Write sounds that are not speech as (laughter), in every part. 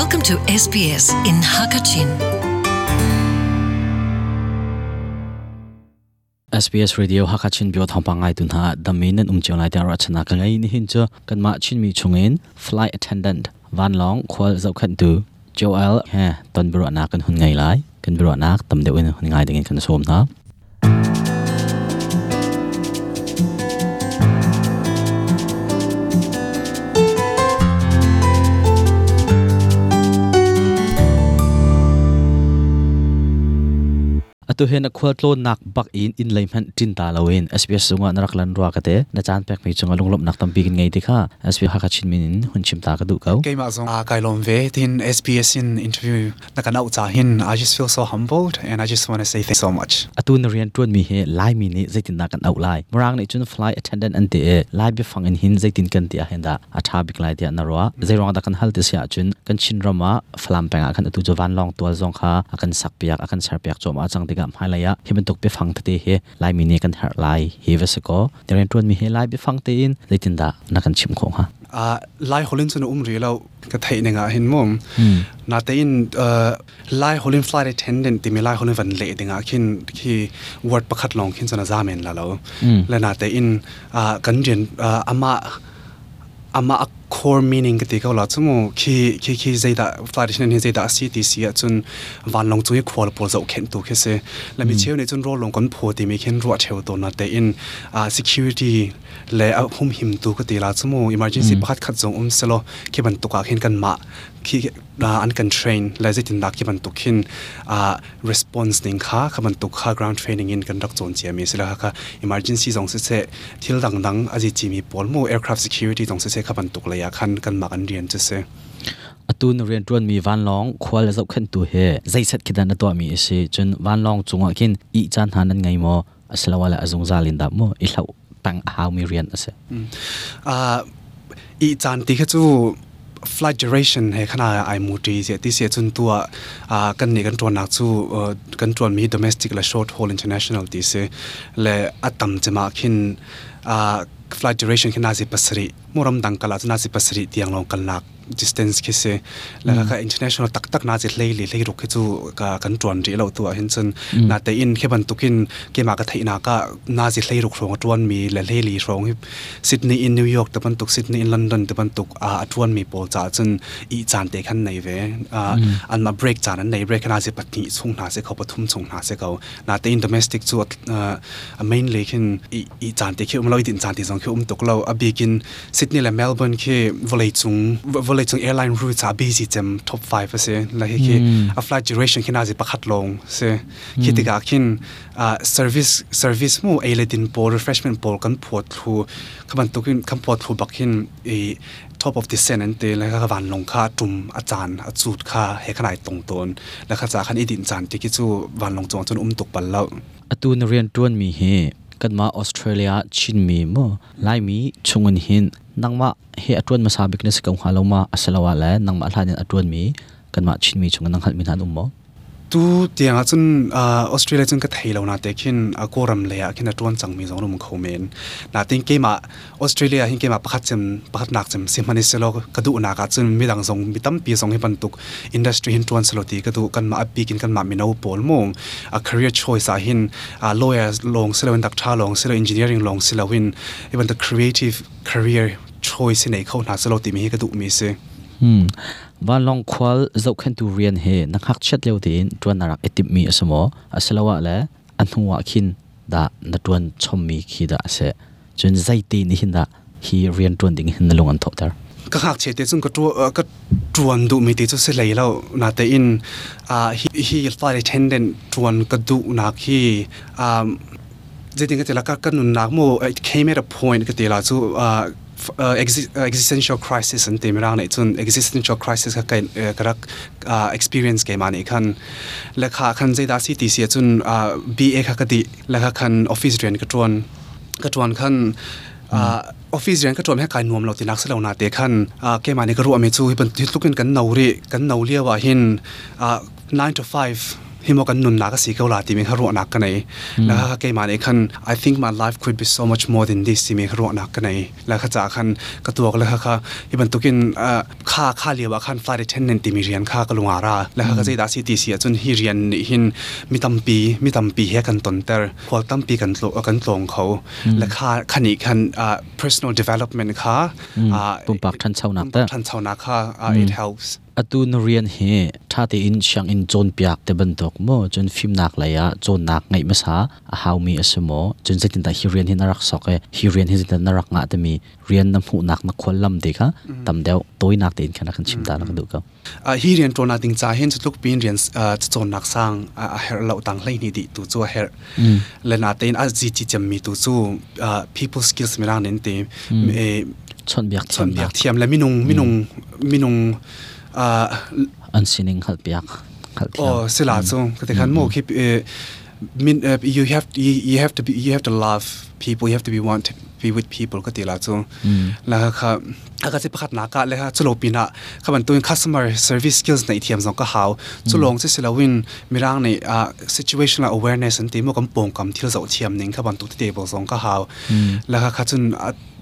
Welcome to SBS in Hakachin. SBS Radio Hakachin bio thampangai tunha daminen umcholai ta ra chana ka ngai ni hincha kanma chinmi chungin flight attendant van long khwal zau khan tu Joel he ton bro na kan hun ngai lai kan bro na tam de un hun ngai dingin kan som na atu hen a khwal tlo nak bak in in leim han tin ta lawin sbs sunga narak lan ruwa kate na chan pek mi chunga lunglop nak tam bikin ngai dikha sbs ha ka chin min hun chim ta ka du kau keima zong a kai lom ve tin sbs in interview na kana uta hin i just feel so humbled and i just want to say thanks so much atu na rian tuan mi he lai mi ni zaitin na kan au lai murang ni chun flight attendant an te lai bi fang in hin zaitin kan ti a hen da a tha bik lai ti na ruwa zairong da kan hal ti sia chun kan chin rama flam penga kan atu jovan long tual zong kha akan sak piak akan sar piak choma chang tika gam halaya hemen tok pe phang te he lai mi ne kan har lai he ve se ko deren tron mi he lai be phang te in leitin da na kan chim khong ha a lai holin chuna um ri lo ka thai ne nga hin mom na te in lai holin flight attendant ti mi lai holin van le dinga khin khi word pakhat long khin chana zamen la lo la na te in kan jen ama ama core meaning ge ko la chumu ki ki ki zai da flash ni zai da si chun van long chu khol po zo ken tu ke se la mi cheu ni chun ro long kon pho ti mi ken ro cheu to na te in a security le a hum him tu ko ti la chumu emergency bhat khat zo um se lo ke ban tu ka khen kan ma ขี้อันกันเทรนและจะิตนักที่มันตุกขินอ่า response นิ่งค่ะขับมันตุกค่า ground training นิ่กันดักโซนเจียมีสิแล้ค่ะ emergency ตรงเสเซทิลดังดังอาจจะมีปลมู aircraft security ตรงเสเซขับมันตุกระยะขันกันมากันเรียนจะเซอตุนเรียนจวนมีวันลองควาลจะขึ้นตัวเฮใจเซ็ตคิดันตัวมีสิจนวันลองจงอ่ะกินอีจันหันนั่งไงมอสละว่ะละจงซาลินดับมออีเล่าตั้งหาวมีเรียนเสอ่าอีจันที่เขาจู่ flagellation he khana ai muti se ti se chun tua a kan ni kan tron nak chu kan tron mi domestic la short haul international ti se le atam chama khin a flagellation khana se pasri moram dangkala chana si pasri tiang long kalnak distance ke se la mm. ka international tak tak na je lei le lei rok chu ka kan tuan ri lo tu a hin chen mm. in khe ban tukin ke ma ka thaina ka na je lei rok rong tuan mi la lei li rong hi sydney new york te ban tuk sydney london te ban tuk a tuan mi pol cha chen i chan te khan nei ve a mm. break chan an break na je patni chung na se kho pathum chung na se ko in domestic chu main lekin i chan te khe um loi din chan te jong khe um tuk lo ซิดนียแหละเมลเบิร์นคือวันเลยจุงวันเลยจุงแอร์ไลน์รูทอาบีซีจัมท็อป5เสียและคืออัฟลายจูเรชั่นคือน่าจะประคัดลงเสียคิดถึงกินอ่าเซอร์วิสเซอร์วิสมู่เอเลดินโปรีเฟรชเมนต์โปรกันปวดทูขบันตุกินคบันปวดทูบักินอีท็อปออฟดิเซนันเตแล้วก็วันลงค่าจุ่มอาจารย์อาจูดค่าเห้ขนาดตรงตัวแล้วก็จากขันอีดินจันที่คิดว่าวันลงจวงจนอุ้มตกบอลแล้วอตูนเรียนตัวมีเฮ kanma Australia chinmi mo laimi chungun hin nangma he atun masa business ka nghaloma asalawa la nangma thlanin atun mi kanma chinmi chungan nang halmin hanum mo tu tiang a chun australia chun ka thailo na te khin a koram le a khin a ton chang mi zong rum khomen na ting ke ma australia hin ke ma pakhat chem pakhat nak chem sim mani selo ka du na ka chun mi dang zong mi tam pi zong hi pan tuk industry hin ton selo ti ka du kan ma api kin kan ma mi no pol mong a career choice a hin a lawyers long selo in doctor long selo engineering long selo win even the creative career choice in a khona selo ti mi ka du mi se van long khwal zo khen tu rian he na khak chat leo tin tuan narak etip mi asamo asalawa le anhuwa khin da na tuan chom mi khi da se chun zai te ni hin da hi rian tuan ding hin long an tho tar ka khak che te chung ka tu ka tuan du mi te chu se lai lo na te in a hi hi flight attendant tuan ka du na khi um จริงๆก็จะละก็นุนนักโม it came at a point ก็ตีละสู้ uh, exi existential crisis an tem rang nei chun existential crisis ka kai karak uh, experience ke mani khan lekha khan je da si ti si chun uh, ba kha ka ti lekha khan office rent ka tron ka tron khan uh, office rent ka tron he kai nuam lo ti nak sa lo na te khan uh, ke mani ka ru ami chu hi pan ti tukin kan nauri kan naulia wa hin uh, 9 to 5 him kan nun la ka si ka la ti me ro na ka nei la ka ke man e khan i think my life could be so much more than this ti me ro na ka nei la kha cha khan ka tu ok la kha kha iban tukin kha kha le wa khan flight attendant ti mi rian kha ka lunga ra la kha ka da si ti si chun hi rian ni hin mi tam pi mi tam pi he kan ton ter khol tam pi kan tlo kan tlong kho la kha khani khan personal development kha pum pak than chau na ta ั h a n chau na kha it helps atun rian he thate in chang in chon piak te ban tok mo chon phim nak la ya chon nak ngai ma sa a how mi asmo chon zetin ta hi rian hin rak sok e hi rian hi zetin rak nga te mi rian nam hu nak na khol lam de kha tam deu toy nak te in khana khan chim ta nak du ka a hi rian to na ting cha hen chutluk pin rian chon nak sang a her lo tang hlei ni di tu chu her le na te in a ji chi cham mi tu chu people skills mi rang nen te chon biak chon biak thiam la minung minung minung Uh, an sining khalpiak khalthia oh sila chung mm-hmm. mo mm-hmm. keep eh, eh, you have you have to be you have to love people you have to be wanted be with people ก็ตีละจงแล้วค็ะอากาศประคัดนักเลยค่ะจุลปีนะขบันตัว customer service skills ในทีมสองก็หาวจุลงที่สิลาวินมีร่างในอ่า situational awareness นตีมกำปงกำที่เราเทียมนึ่งขบันตัวที่เดบสองก็หาวแล้วค็ขจุน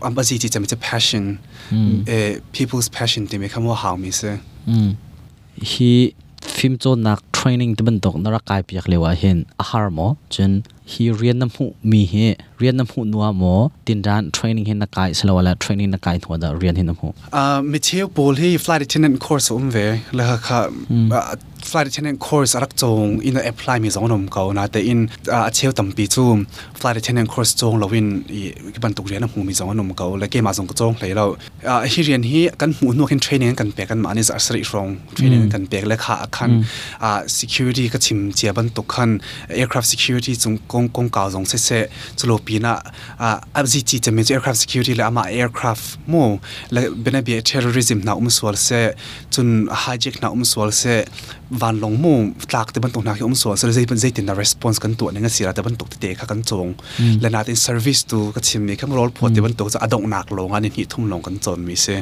อันบัจจิจะมีจะ passion เอ่อ people's passion ที่มีคำว่าหาวมสเสฮีฟิมโจนัก training ที่บันตกนรกายเปียกเลยว่าเห็นอาหารหมอจนฮีเรียนน้ำหูมีเฮเรียนน้ำหูนัวหมอตินร้านเทรนนิ่งเห็นนักไก่สลาวละเทรนนิ่งนักไก่ทัวร์ดเรียนเห็นน้ำหูอ่ามิเชลปูลเี่ flight attendant c o u อุ้มเวแล้วค่ะ flight attendant course arak chong in apply mi zong nom ko na te in a cheu tam pi chu flight attendant course chong lowin i ki ban tuk rian mu mi zong nom ko le ke ma zong ko chong hlei lo a hi rian hi kan mu no kin training kan pe kan ma ni sari rong training mm. kan pe le kha khan mm. a security ka chim che ban tuk khan aircraft security chung kong kong ka zong se se chulo pi na a abji chi che me aircraft security la ama aircraft mo le bena bi terrorism na um swal se chun hijack na um swal se วันลงมู่ตากแต่บันตกนักที่อมสวนสุดท้ายเป็นใจตินนะ response กันตัวในื่อนสิราแต่บันตกเตะขากันจงและนาทีน service ตัวก็ชิมนี่คำร้องพอแต่บันตกจะอดงหนักลงอันนี้ทุ่มลงกันจนมีเสีย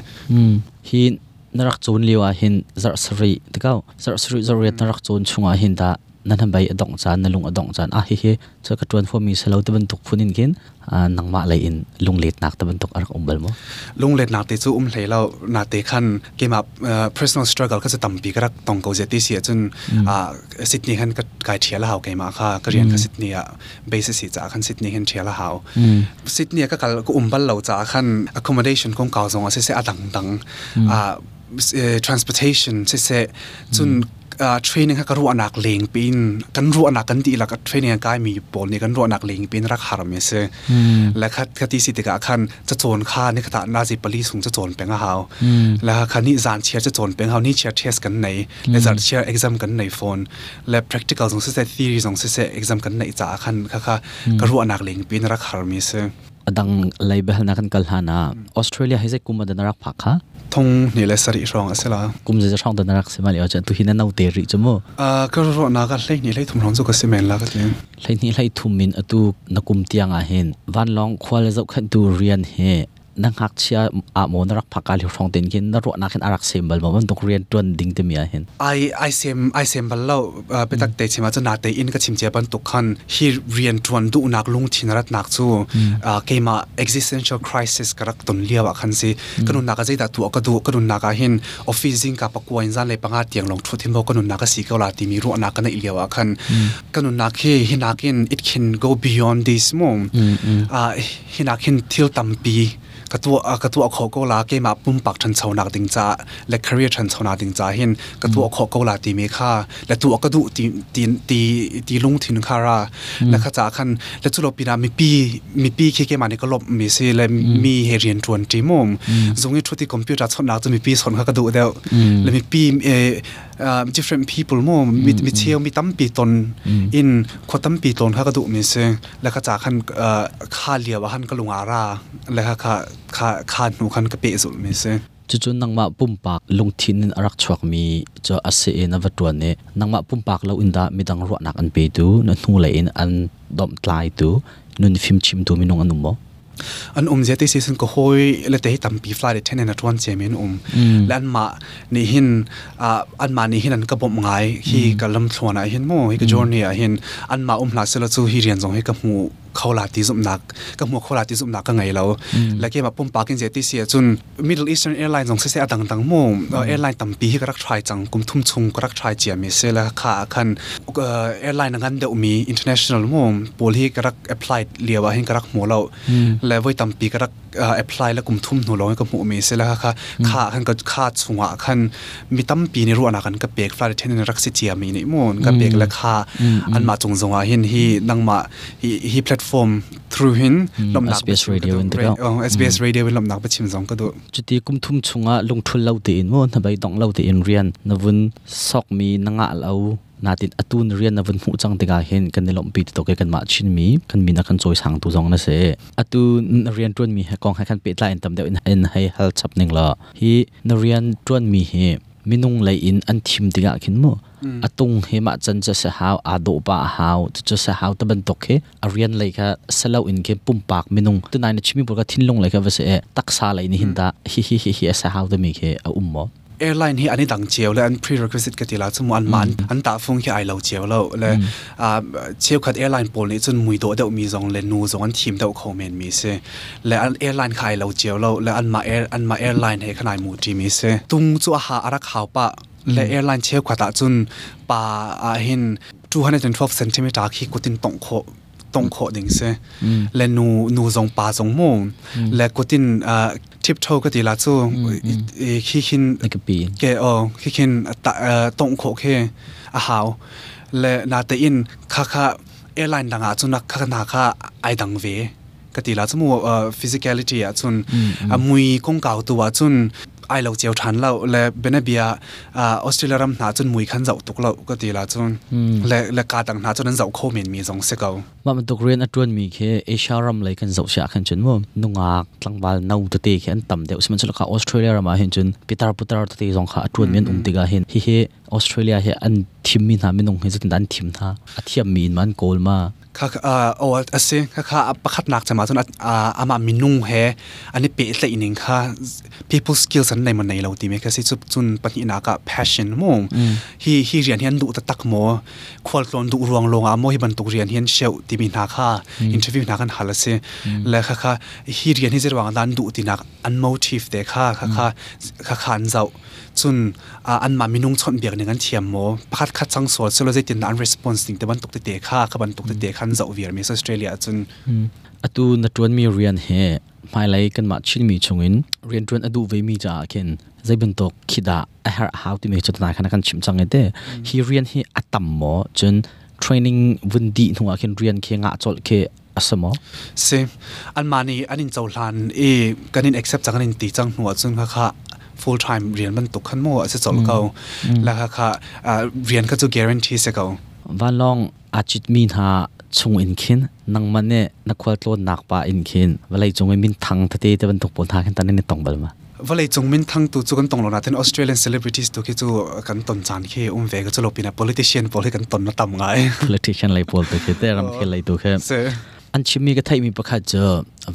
หินนรักจูนเลียวหินจัดสรีต่เก้าจัดสรีจัดเรียนนรักจูนชงหินตานั่นทำไปอดองจานนั่นลุงอดองจานอ่ะเฮ้เฮ้จะกระตุ้นฟอมีสเลาวตะบันตกฟพูนินกินอ่านังมาเลยอินลุงเลดนักตะบันตกอะไรก็อุ้มบอลมั้งลุงเลดนักติจูอุ้มเลยเรานาเตขันเกมอับเอ่อ personal struggle ก็จะต่ำปีกรักต้องเกาเจตีเสียจนอ่าสิทธิ์นี้ขันก็กลายเทียละเฮาเกมาค่ะก็เรียนกับสิทธิ์นี้อ่ะเบสิสิจ้าขันสิทธิ์นี้ขันเทียละเฮาสิทธิ์นี้ก็กล็อุ้มบอลเราจ้าขัน accommodation ของเก่าสองอ่ะเสียเสียอ่ะดังดังอ่า transportation เสียเสียจนเทรนนิ่งก็รู้อนคตเลงปินกันรู้อนาคกันดีลวก็เทรนนิ่งกายมีปนนี่กันรู้อนคตเลงปินรักหารมีเสและคัดคดีสิทธิกาคันจะโจนค่านี่ขณะนาจิปลีสูงจะโจนเป็นเฮาและคันนี้จานเชียร์จะโจนเป็นเฮานี่เชียร์เทสกันในและจานเชียร์เอ็กซัมกันในโฟนและ practical สงสัย theory สงสัย e เอ็กันในจ้าคันค่ะก็รู้อนคตเลงปินรักหารมีเส adang label na kan kalhana australia heze kuma da narak phakha thong ni le sari rong asela kum je rong da narak se mali acha tu hina nau te ri chamo a ka ro na ka hlei ni le thum rong zo ka se men la ka tin hlei ni hlei thum min atu nakum tianga hen van long khwal zo khan tu rian he nang hak chia a ah, mon rak phakal hi thong tin kin na ro na khin arak symbol ma tuk rian tun ding te mi a hin ai ai sem ai sem bal lo ah, petak mm. te chima cha na in ka chim che ban tuk khan hi rian tun du nak lung thin rat nak chu mm. ah, ke ma existential crisis karak ton lia wa khan si kanun mm. na ka zai da tu ka du kanun na ka hin office jing ka pakwa in zan le panga tiang long thu thin bo kanun na ka si ka la ti mi ro na ka na ilia wa khan kanun na khi hinakin it can go beyond this mom a hinakin thil tampi กตัวกตัวขอก็ลาเกมาปุ่มปักชันชาวนาติงจ้าและคร r e อ r ชันชาวนาติงจ้าเห็นกตัวขอก็ลาตีเมค่าและตัวกระดูตีตีตีตีลุงทินคาราและขจาคันและจุลปีนามีปีมีปีเคเกมานี่ก็ลบมีซีและมีเฮเรียนทวนจีมุมตรงนี้ชุดที่คอมพิวเตอร์ชนนาจะมีปีสนกระดูเดียวและมีปีเอ uh, different people มัวมีมีเทียวมีตั้มปีตน in ขดตั้มปีตนข้ากรดูมีเสแล้วก็จากขันข้าเลียวขันกลุงอาราแล้วก็ข้าข้าหนูขันกรเปสุดมีเสจุจุนังมาปุ่มปากลงทินิรักชวกมีจะอาศัยนวัตตันเนี่ยนังมาปุ่มปากเราอินดามีดังรัวนักอันเปดูนั่นหูเลยอันดอมตลายดูนุ่นฟิมชิมดูมีนงอันนุ่มบ่ an um zia te season ko hoi le te tam pi fly ten and atwan che min um mm. lan ma ni hin an ma ni hin an ka bom ngai hi mm. ka lam thona hin mo hi ka mm. journey a hin an ma um la selo chu hi rian jong hi ka mu ขาลาติสุมนักก็หัวเขาลาติสุมนักก็ไงเราแลยวก็บปุ่มปากินเจติเสียจน Middle Eastern Airlines ของเซเีอต่างต่างมุ่งเอร์ไลน์ตั้มปีให้กรักทรายจังกุมทุ่มชุงกรักทรายเจียมีเซและค่าคันเอร์ไลน์นั้นเดี๋ยวมี international มุ่งปูที่กรัก apply เลียวให้กรักหมูเราและวไว้ตั้มปีกรัก apply และกกุมทุ่มหนูร้องกับหมูมีเซแล้ค่ะค่าคันก็ค่าุงอ่ะคันมีตั้มปีในรู้วนักกันกับเบรกฟลาเทนรักเสียมีนี่มุ่งกับเบรกและค่อันมาจงจงอ่เห็นที่นั่งมาทีแพลต platform through hin hmm, lom nak SBS radio in the oh SBS hmm. radio in lom nak bachim zong ka do chuti kum thum chunga lungthul lo te in mo na bai dong lo te in rian na vun sok mi nanga lo natin atun rian na vun mu chang tega hen kan ne lom pi to ke kan ma chin mi kan mi na kan choi sang tu jong na se atu rian tron mi ha kong ha kan pe tla in tam de in hai hal chap ning la hi na rian tron mi he minung lay in an thim tiga khin mo hmm. atung hema chan cha sa haw ado pa haw cha sa haw ta ban tok he arian lay kha salo in ke pum pak minung tu nai na chimi bur ka thin long lay kha vase tak sa lay ni hinda hmm. hi hi hi hi sa haw da mi ke a um mo แอร์ไลน์ที่อันนี้ดังเชียวและอัน prerequisite กติลาสมุอันมันอันตาฟงที่ไอเราเชียวแล้วและเชียวขัดแอร์ไลน์โปรนี่จนมุยโตเดียวมีสองเลนูสองอันทีมเดียวคอมเมนต์มีเซและอันแอร์ไลน์ขายเราเชียวแล้วและอันมาแอร์อันมาแอร์ไลน์ให้ขนาดมูจีมีเซตุงจู่หาอะไรข่าวปะและแอร์ไลน์เชียวขัดตาจนปาอาเห็น212เซนติเมตรขี้กุตินตงโคตรงโคดิงเซและนูนูจงปาจงมูและกตินอ่าทิปโทก็ตีลาซูขี้ขินเกอขี้ขินตรงโคเคอาหาวและนาเตอินค่าค่าเอไลน์ดังอาจุนักค่านาค่าไอดังเวกติลาซูมัฟิสิกอลิตี้อาะจนมุยกงเก่าตัวจุนไอเราเจียวทันเราและเบเนเบียออสเตรเลียรำหาจนมุยขันเจ้าตุกเราก็ตีละจนและและการต่างหาจนนั้นเจ้าโคเมนมีสองเสกเอาว่ามันตุกเรียนอัตวนมีแค่เอเชียรำเลยกันเจ้าเสียขันจนว่านุ่งอากตั้งบาลน่าตุตีแค่อันต่ำเดียวสมันสุดขาออสเตรเลียรำมาเห็นจนปิตาปุตาตัวตีสองขาอัตวนมีนอุ่มติกาเห็นฮิเฮออสเตรเลียเฮอันทิมมีหนาไม่นุ่งเห็นจนดันทิมท่าอัตยามีนมันโกลมาข้าเอ่อโอ้อาศัยข้าข้าประคัดหนักจะมาจนอ่าอามามินุ่งเฮอันนี้เป็นอะไรีกหนึ่งค่ะ people skills ในมันในเราตีไหมค่ะสิจุดจุนปัญญากบ passion มั่งฮีฮีเรียนเห็นดูตะตักโมควรลองดูรวงลงอ่ะโมฮีบันตุเรียนเหียนเชลตีมีนาค่ะ interview นากันฮัลเซและข้าข้าฮีเรียนที่จะวางด้านดูตีนักอัน m o t i v e เด็กข้าข้าข้าข้าขันเจ้าจุนอันมามินุงชนเบียกหนึ่งอันเทียมโมพัดคัดสังสวดเซลล์เซตินอันรีสปอนส์ติงแต่บันตกตเตะค่าขบันตกตเตะขันจะอเวียร์มิสออสเตรเลียจุนอตูนัดวนมีเรียนเฮไม่ไลกันมาชินมีชงอินเรียนจวนอดูเวมีจ่าเข็นใจเป็นตกคิดาเอฮาร์ฮาวที่มีจุดนาขณะกันชิมจังเอเดฮีเรียนเฮอัตัมโมจนเทรนนิ่งวันดีหัวเข็นเรียนเคงะจดเคอสมอสิอันมานี่อันนินเจ้าลานเอกันินเอ็กเซปจังกันินตีจังหัวจุนค่ะ full time เรียนมันตกขั้นโม่จะจบเขาแล้วค่ะเรียนก็จะ guarantee เก่าว่าลองอาจิตมีหาชงอินคินนังมันเนี่ยนักววดตัวหนักป่าอินคินเวลาจงมินทังทัดเจะรรนตกปนทากันตอนนี้ตองบลมาว่าเลยจงมินทังตัวจุกันตรงลงนะทั้นออสเตรเลียนเซเลบริตี้ตัวที่จูกันตนจานเคอุ้มเวก็จะลบไปนะ politician พอลให้กันตนมาต่ำไง politician เลยพอลตัวที่แต่รำเคลเลยตัวแค่อันชิมีก็ไทยมีประคัเจอ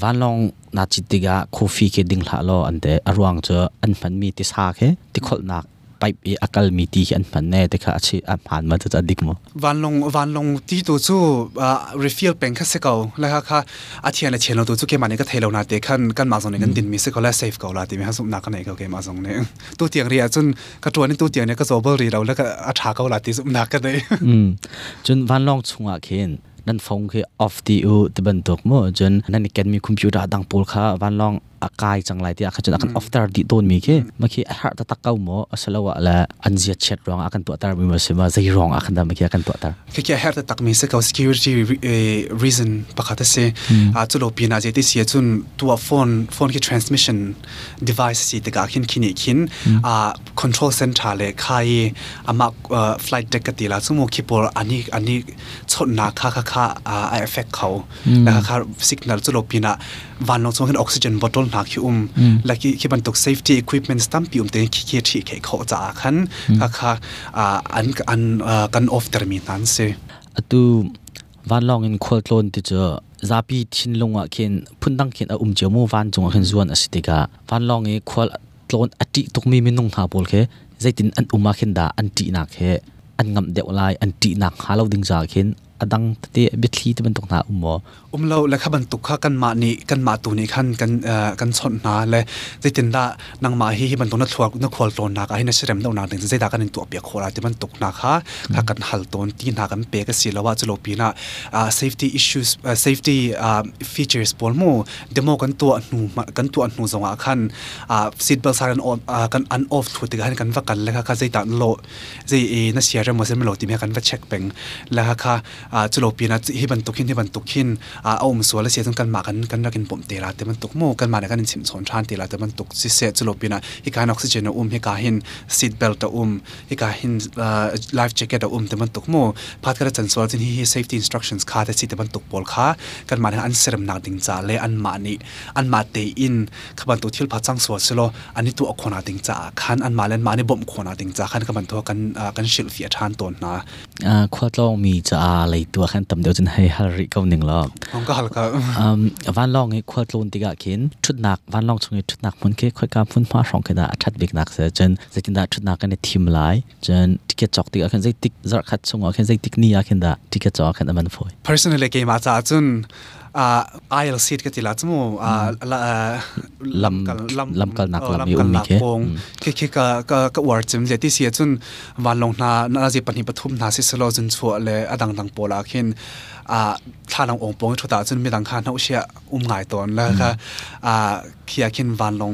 วันลองนาจิติกาคูฟีเคดิงหลาลออันเดอรวงเจออันพันมีติสาเคติขลนักไปเออกลมีตีอันพันแน่แต่ค่ะชีอันผ่านมาจะดิกมวันลงวันลงที่ตัวจู่อ่ารีฟิลเป็นค่ะสกาวแล้วค่ะอาเทียนละเชนเราตัวจู่เกมันนี่ก็เทเรานาเตกันกันมาส่งในกันดินมีสกาวและเซฟกาลาติมีฮะสุนักกันไนเขาเกมาส่งเนี่ยตัวเตียงเรียจนกระตัวนี่ตัวเตียงเนี่ยก็โซเบอร์รีเราแล้วก็อาชาเกาลาติสุนักกันเลยอืมจนวันลองชงอาเคนนั่นฟงคืออ f f ทีอูตบันตกมั่วจนนั่นแกมีคอมพิวเตอร์ดังปูลค่ะวันลองอากายจังไรที่อาคันจนอาคันออฟตาร์ดิโดนมีแค่อเมื่อกี้อาหารตะตัเก้าหมอสละวะละอันเสียเช็ดรองอาการตัวตาร์มีมาเสียมาใจรองอาการดำเมื่อกี้อาการตัวตาร์คือแค่อาหารตะตักมีสักเอา security reason ปกติเสียอาจุลบีนาเจติเสียจนตัวโฟนโฟนคือ transmission device สิตะกาขินคินิขินอ่า control center เลยใครอามาเ flight deck กติละซึ่งโมคิปอลอันนี้อันนี้ชนนาค่ะค่ะค่าอไอเอฟเฟกเขานะคะค่าสัญญาณจะลบปีนะวันลงสมองขึ้นออกซิเจนบอทเทลหนักคิอุมและคิคิบันตุกเซฟตี้อุปกรณ์สตัมปีอุมเต็งขีคิที่เขาเขาจะขันค่ะค่ะออันอันกันออฟเทอร์มินันเซอตูวันลงอินควอลโลอนที่จะซาปีทินลงอ่ะเข็นพุ่นตั้งเข็นอุมเจียวมูวันจงเข็นส่วนอสิติกาวันลองอินควอลโลนอติตุกมีมินงหาบอลเคใจตินอันอุมาเข็นดาอันตีนักเคอันงำเดียวลายอันตีนักหาเราดึงจากเข็นอดังที่บิดที่ตันตกนาอุโมอุโมเราและขบันตุกกันมาหนีกันมาตัวนี้ขันกันเอ่อกันสนนาเลยจะจินดานางมาฮีบันตุนัทัวร์นักควอลตนักให้นักเสด็จเดานาถึงจะได้กันตัวเปียกโคราที่มันตกนาค่ะถ้ากันหัลโตนที่นากันเปียกสิแล้วว่าจะลบปีน่ะอ่า safety issues อ่า safety อ่า features บอลมูเดโมกันตัวหนูกันตัวหนูสงอาคันอ่าสีดเบลซารันออฟอ่ากันอันออฟถูกติดกันกันว่ากันเลยค่ะค่ะจะตัดโลจะเอ่อนักเสียเรื่องมันจะไม่โลดที่มีกันว่าเช็คเป็งแล้วค่ะาจุโลปีนะจีให้บรรทุกขึ้นให้บรรทุกขึ้นเอาอมสววและเสียต้องกันหมากันกันรักกันผมเตลาแต่มันตกโมกันมาในกันสิมสอนทานเตลาแต่มันตกสิเสจุโลปีนะฮิการออกซิเจนอุ้มฮิการหินซีดเบลต์อุ้มฮิการหินไลฟ์แจ็คเก็ตอุ้มแต่มันตกโมพาร์ทกระจันสวนที่ฮิเซฟตี้อินสตรักชั่นส์ค่าแต่สิแต่มันตกบอลค่ากันมาในอันเสริมหนักดิ่งจ่าเลยอันมานี่อันมาเตอินขบันตุวที่พัดจังสวนสิโลอันนี้ตัวอคนาดิ่งจ่าขันอันมาเล่นมาในบ่มคนาดิ่งจ่าขันขบันตัวกันกันเฉลี่ยชานตัวนะอ่าข้อเจองมีจ่าเลยตัวขั้นต่ำเดียวจนให้ฮาริก็หนึ่งรอบผมก็ฮริก็รับวันลองให้ควดลุนติกะขินชุดหนักวันลองชงให้ชุดหนักมุนเคคอยการพุ่นพาสองกนาดชัดบิกหนักเสียจนจะกินได้ชุดหนักกันในทีมหลายจนติกะจอกติกาขกันจะติกจอกขัดชงอ่ะกันจะติกนี่อ่ะกันได้ติกะจอกกันมันฟอย personally เกมอาจจะจน ILC ကတိလာချမှုလမ်လမ်ကလနကလမ်ယူမီခေခေခေကကကဝါချမ်လေတိစီချွန်ဝန်လုံနာနာစီပနိပထုမနာစီစလောဇွန်ချွအလေအဒန်ဒန်ပိုလာခင်าท่านององปงทุตาจนมีดังคานเอาเชียอุ้มง่ายตอนแล้วก็เขียกินวันลง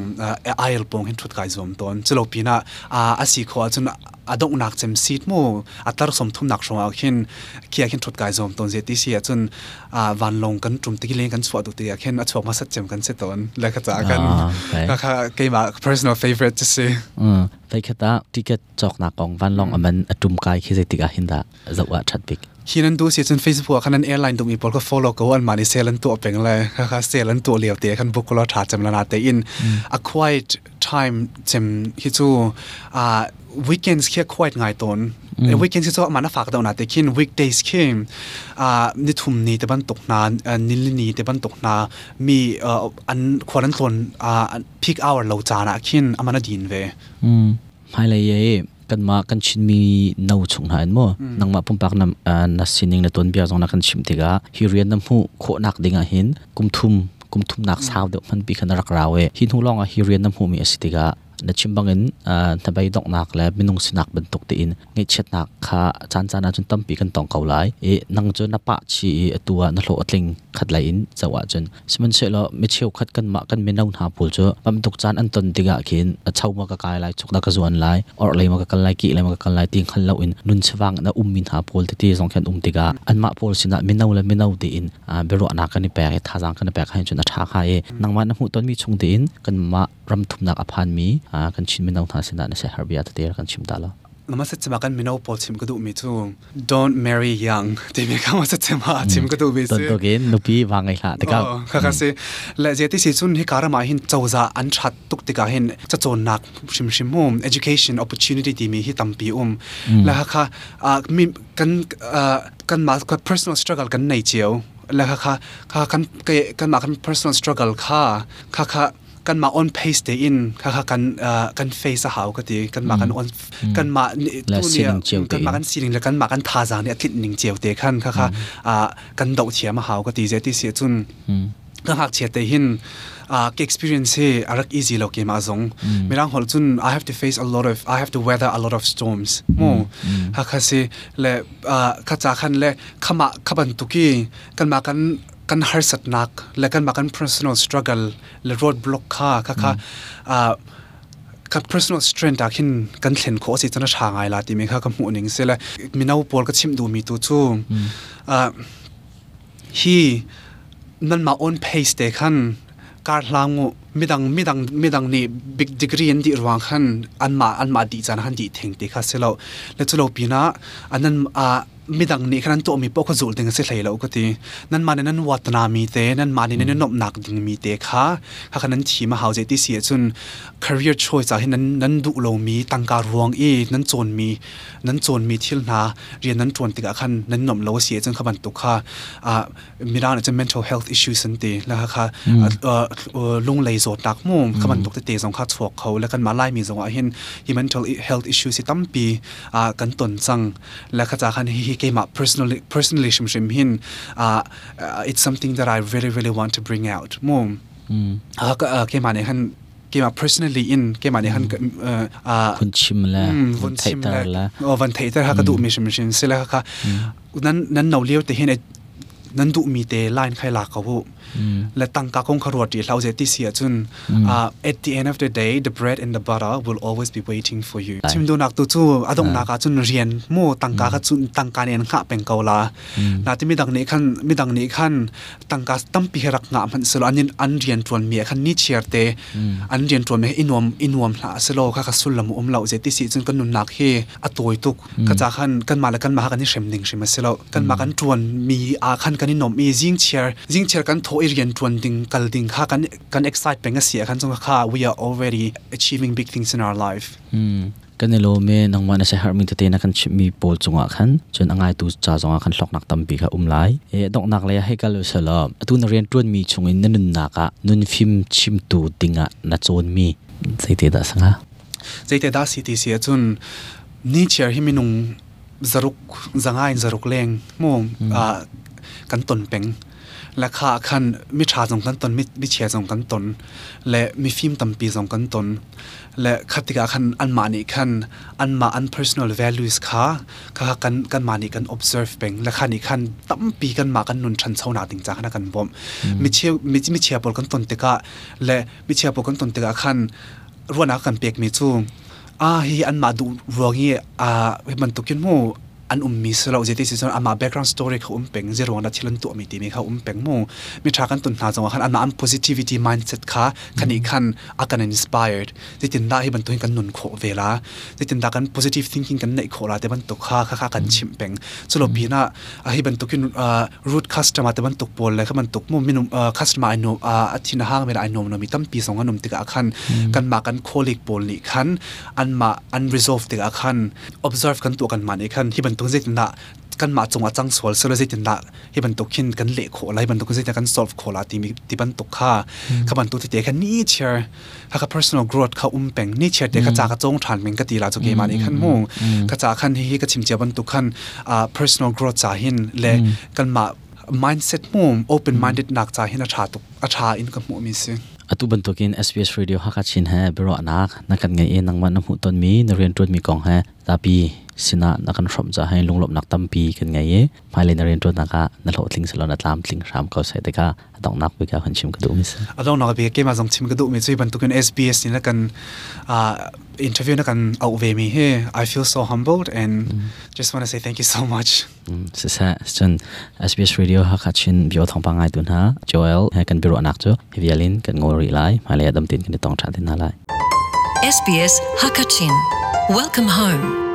ไอเอลปงเห็นทุไกายมตอนจะลปีน่ะอาอาศีขอจนอดงนักจำซีดมูอัตรสมทุนนักชงเอาข้นเขียขินทุไกายมตอนเจตีเสียจนวันลงกันจุ่มตีเลยงกันสวดตุตียข้นอัชวมาสัจจมกันเสตอนแล้วก็จากันก็ค่ะเกี่ยวกับ personal favorite จะสิอืมไปคิดตาที่จกจอกนักของวันลงอมันจุ่มกายคิดเสติกาหินดาจะว่าชัดบิ๊กฮีนันดูเสียจนเฟซบุ๊กขันนั้นแอร์ไลน์ตูมอีบอลก็ฟอลโล่ก็วันมาในเซลันตัวเป็นเลยนะคะเซลันตัวเหลียวเตะขันบุกกลรอถาจำนาเตอิน a quiet time จำฮิจูอ่า weekends แค่ quiet ง่ายตน weekends ที่ชอบมาหน้าฝากดาหน้าแต่คิน weekdays คิมอ่านิทุ่มนี้แต่บันตกนานิลนี้แต่บันตกนามีเอ่ออันควรันตนอ่า peak hour เราจานะึินอามันดินเวอืมไม่เลยยัย kan ma kan chin mi no chung ha en mo nang ma pum pak nam na sining na ton bia jong na kan chim ti ga hi rian nam hu kho nak dinga hin kum thum kum thum nak saw de man bi kan rak rawe hin hu long a hi rian nam hu mi asitiga na chimbangin thabei dok nak le minung sinak ban tok te in nge chet nak kha chan chan a chun tampi kan tong kau lai e nang chu na pa chi atua na hlo atling khat lai in chawa chun siman se lo mi cheu khat kan ma kan minau na pul chu pam tok chan an ton tiga khin a chau ma ka kai lai chuk na ka zuan lai or lai ma ka kan lai ki lai ma ka kan lai ting khan lo in nun chwang na um min ha pul te ti zong khan um tiga an ma pul sina minau la minau te in a bero na kan ni pa ka tha jang kan pa kha chun a tha kha e nang ma na hu ton mi chung te in kan ma ram thum nak aphan mi a ah, kan chin min dang tha sina ah na se harbia ah ta ter kan chim dala nama se chima kan minau po chim kudu mi chu don't marry young (laughs) te mi ka se chima hmm. chim kudu mi se to ge nupi wangai hla te ka oh, ka ka hmm. se la je ti si chun hi karama hin chawza an that tuk ti ka hin cha chon nak shim shim hum education opportunity ti mi hi tampi um hmm. la kha a mi kan kan ma personal struggle kan nei chiao la kha kha kan kan ma kan personal struggle kha kha kha กันมาออนเพสเตอินค่ะค่ะกันเอ่อกันเฟซหาวก็ดีกันมากันออนกันมาตัวเนี่ยกันมากันซีนแล้วกันมากันทาจางเนี่ยทิศหนึ่งเจียวเตคันค่ะค่ะอ่ากันดอกเฉียมหาวก็ดีเจที่เสียจุนกันหักเฉียดเตหินอ่าก็กซ์เพรียนซ์ที่อารักอีซีโลกีมาซงไม่รางหัวจุน I have to face a lot of I have to weather a lot of storms มูค่ะค่ะสิและอ่าข้าจ้าคันและขมะขบันตุกี้กันมากันกันฮาร์สตนักและกันมากัน personal struggle และร o a d block ค่ะค่ะค่ะกับ personal strength อ่ะคินกันเข็นขอสิจนะชางไงลาติเมค่ะกับหูนิงเสียเลยมีนาวปอลก็ชิมดูมีตัวชู่ฮีนั่นมา on pace เด็กขันการลางูไม่ดังไม่ดังไม่ดังนี่ big ก e g r e e นีระวังขันอันมาอันมาดีจานขันดีเท่งเด็กขันเสร็จแล้วแล้ะจะเราปีน่ะอันนั้นอ่ามิดังนี้ขนาดตัวมีปกจูดตึงเสียเลยแล้วก็ทีนั่นมาในนั้นวัฒนามีเตนั่นมาในนั้นนบหนักดึงมีเตค่ะข้าขนาดที่มาหาเจตี่เสียจน career choice จากนั้นนั้นดุลงมีตังการรวงอีนั้นโจนมีนั้นโจนมีที่นาเรียนนั้นจนติกอบคันนั้นนบเราเสียจนขบันตุค่ะอ่ามีด้านอาจจะ mental health issues สันติแล้วค่ะลุงเลยโสดหนักมุ่งขบันตุกเตะสองข้าถวกเขาแล้วกันมาไล่มีสองอาเห็น mental health issues ตั้มปีอ่ากันตนจังแล้วก็จากันี came up personal personally shim shim hin it's something that I really really want to bring out mom came on han came up personally in came on han kun chim la kun chim la oh van theater ha ka du mi shim shim sila ka nan nan no liu te hin nan du mi te line khai la ka bu และตั้งกาคงขรวดที่เราจะติเสียจน at the end of the day the bread and the butter will always be waiting for you ชิมดูนักตัวจู่อดงนักจุนเรียนมู่ตั้งกาจุนตั้งการเรียนข้าเป็นเกาลานาที่มีดังนี้ขั้นมีดังนี้ขั้นตั้งกาตั้มเฮรักงามันสโลอันยินอันเรียนจวนเมียขั้นนี้เชียร์เตอันเรียนจวนเมียอินวมอินวมละสโลข้าสุนละมุ่มเราจะติเสียจนกันนุนนักเฮอตัวตุกกจาขั้นกันมาและกันมากันนี่เชมหนึ่งใช่ไหมสโลกันมากันจวนมีอาขั้นกันนี่นมมีจิงเชียร์จิงเชียร์กันโถอีเรียนทวนดิงกัลดิ้งค่ะกันกันเอ็กซ์ไซต์เป็นเสียกันสงค่ะ we are already achieving big things in our life กันนเลยเมนังมันจะหามิตนเตนักันชิมีโปลสงอ่ะคันจนอ่างไอตูจ้าจงอ่ะคันสกนักตั้มปีค่ะอุ้มไล่เอ็ดอกนักเลยให้กันเลยสลับตูนเรียนทวนมีชงอินนุนนักอ่ะนุนฟิมชิมตูดิ้งอ่ะนัดจนมีใจเด็สงอ่ะใจเด็ดสิตีเสียจนนี่เชียร์ให้มินุ่งจรุกจังไงจรุกเลงมั่งกันตนเป่งละคาคันมิชาสงกันตนมิมิเชียสงกันตนและมิฟิมตัมปีสงกันตนและคติกาคันอันมานิคันอันมาอัน personal values ค่ะค่ะกันกันมานิกัน observe เป็นละคานี่คันตัมปีกันมากันนุนชันเซาหนาติงจังนะกันบ่มมิเชียมิมิเชียปลกันตนติกะและมิเชียปลกันตนติกะคันรัวนักกันเปียกมีจูอ่าฮีอันมาดูรัวงี้อ่าม็นตุกินมูอันอุ้มมิสเราเจตีิสันอามาแบ็กกราวน์สตอรี่เขาอุ้มเป่งเจรวงนัดที่ลันตัวมีตีมีเขาอุ้มเป่งมูมีทากันตุนหาจังหวะขันอันนั้น positivity mindset ค่ะขันอีกขันอากันอินสปายด์ที่ตินได้ให้บรรทุนกันนุนโคเวลาที่ตินได้กัน positive thinking กันในโคลาแต่บรรทุกค่ะค่ะกันชิมเป่งสรุปพีน่าให้บรรทุกยุนเอ่อ root c u s t o m e แต่บรรทุกบอลเลยค่ะบรรทุกมูมีนุ่มเอ่อ c u s t o m e ไอโนมอ่าที่น่าห่างเวลาไอโนมเนาะมีตั้มปีสองกันนุ่มติดกับขันกันมากันโคลิกบอลนี่ขันอันมา u กันตุงเจตินากันมาจงอาจังสวลเซลเจตินาให้บรรทุกขินกันเละโขอะไรบรรทุกเจตินกัน solve โขลาตีมีตีบรรทุกข้าขบันตุกเตะแคันี้เชียร์ถ้าเขา personal growth เขาอุ้มแปงนี่เชียร์เตะกจากระจงฐานเป็งกตีลาจุเกมาในขั้นมุ่งกระจากขั้นที่ก็ชิมเจียบรรทุกขั้น personal growth จ่าหินและกันมา mindset มุ่ง open minded นักจ่าหินอาชาตุอาชาอินกับมุ่งมีสิอตุบันตกิน SBS Radio ฮักชินฮบรอนักนักการเงเองนังมันน้ำหูตนมีนเรียนตรวจมีกองฮตาปี sina na kan from cha hain lunglop nak tampi kan ngai mai le na ren to naka na lo tling salon atlam tling ram ka sai te ka adong nak bi ka kan chim ka du mis adong nak bi ke ma zong chim ka du mi chui ban tu kan sbs ni na kan a ah, interview na kan au ve mi he i feel so humbled and mm. just want to say thank you so much sa mm, sa chan sbs radio ha kha chin bio thong pa ngai tun ha joel ha kan biro nak cho hivialin kan ngori lai mai le adam tin kan tong tha tin na lai sbs hakachin welcome home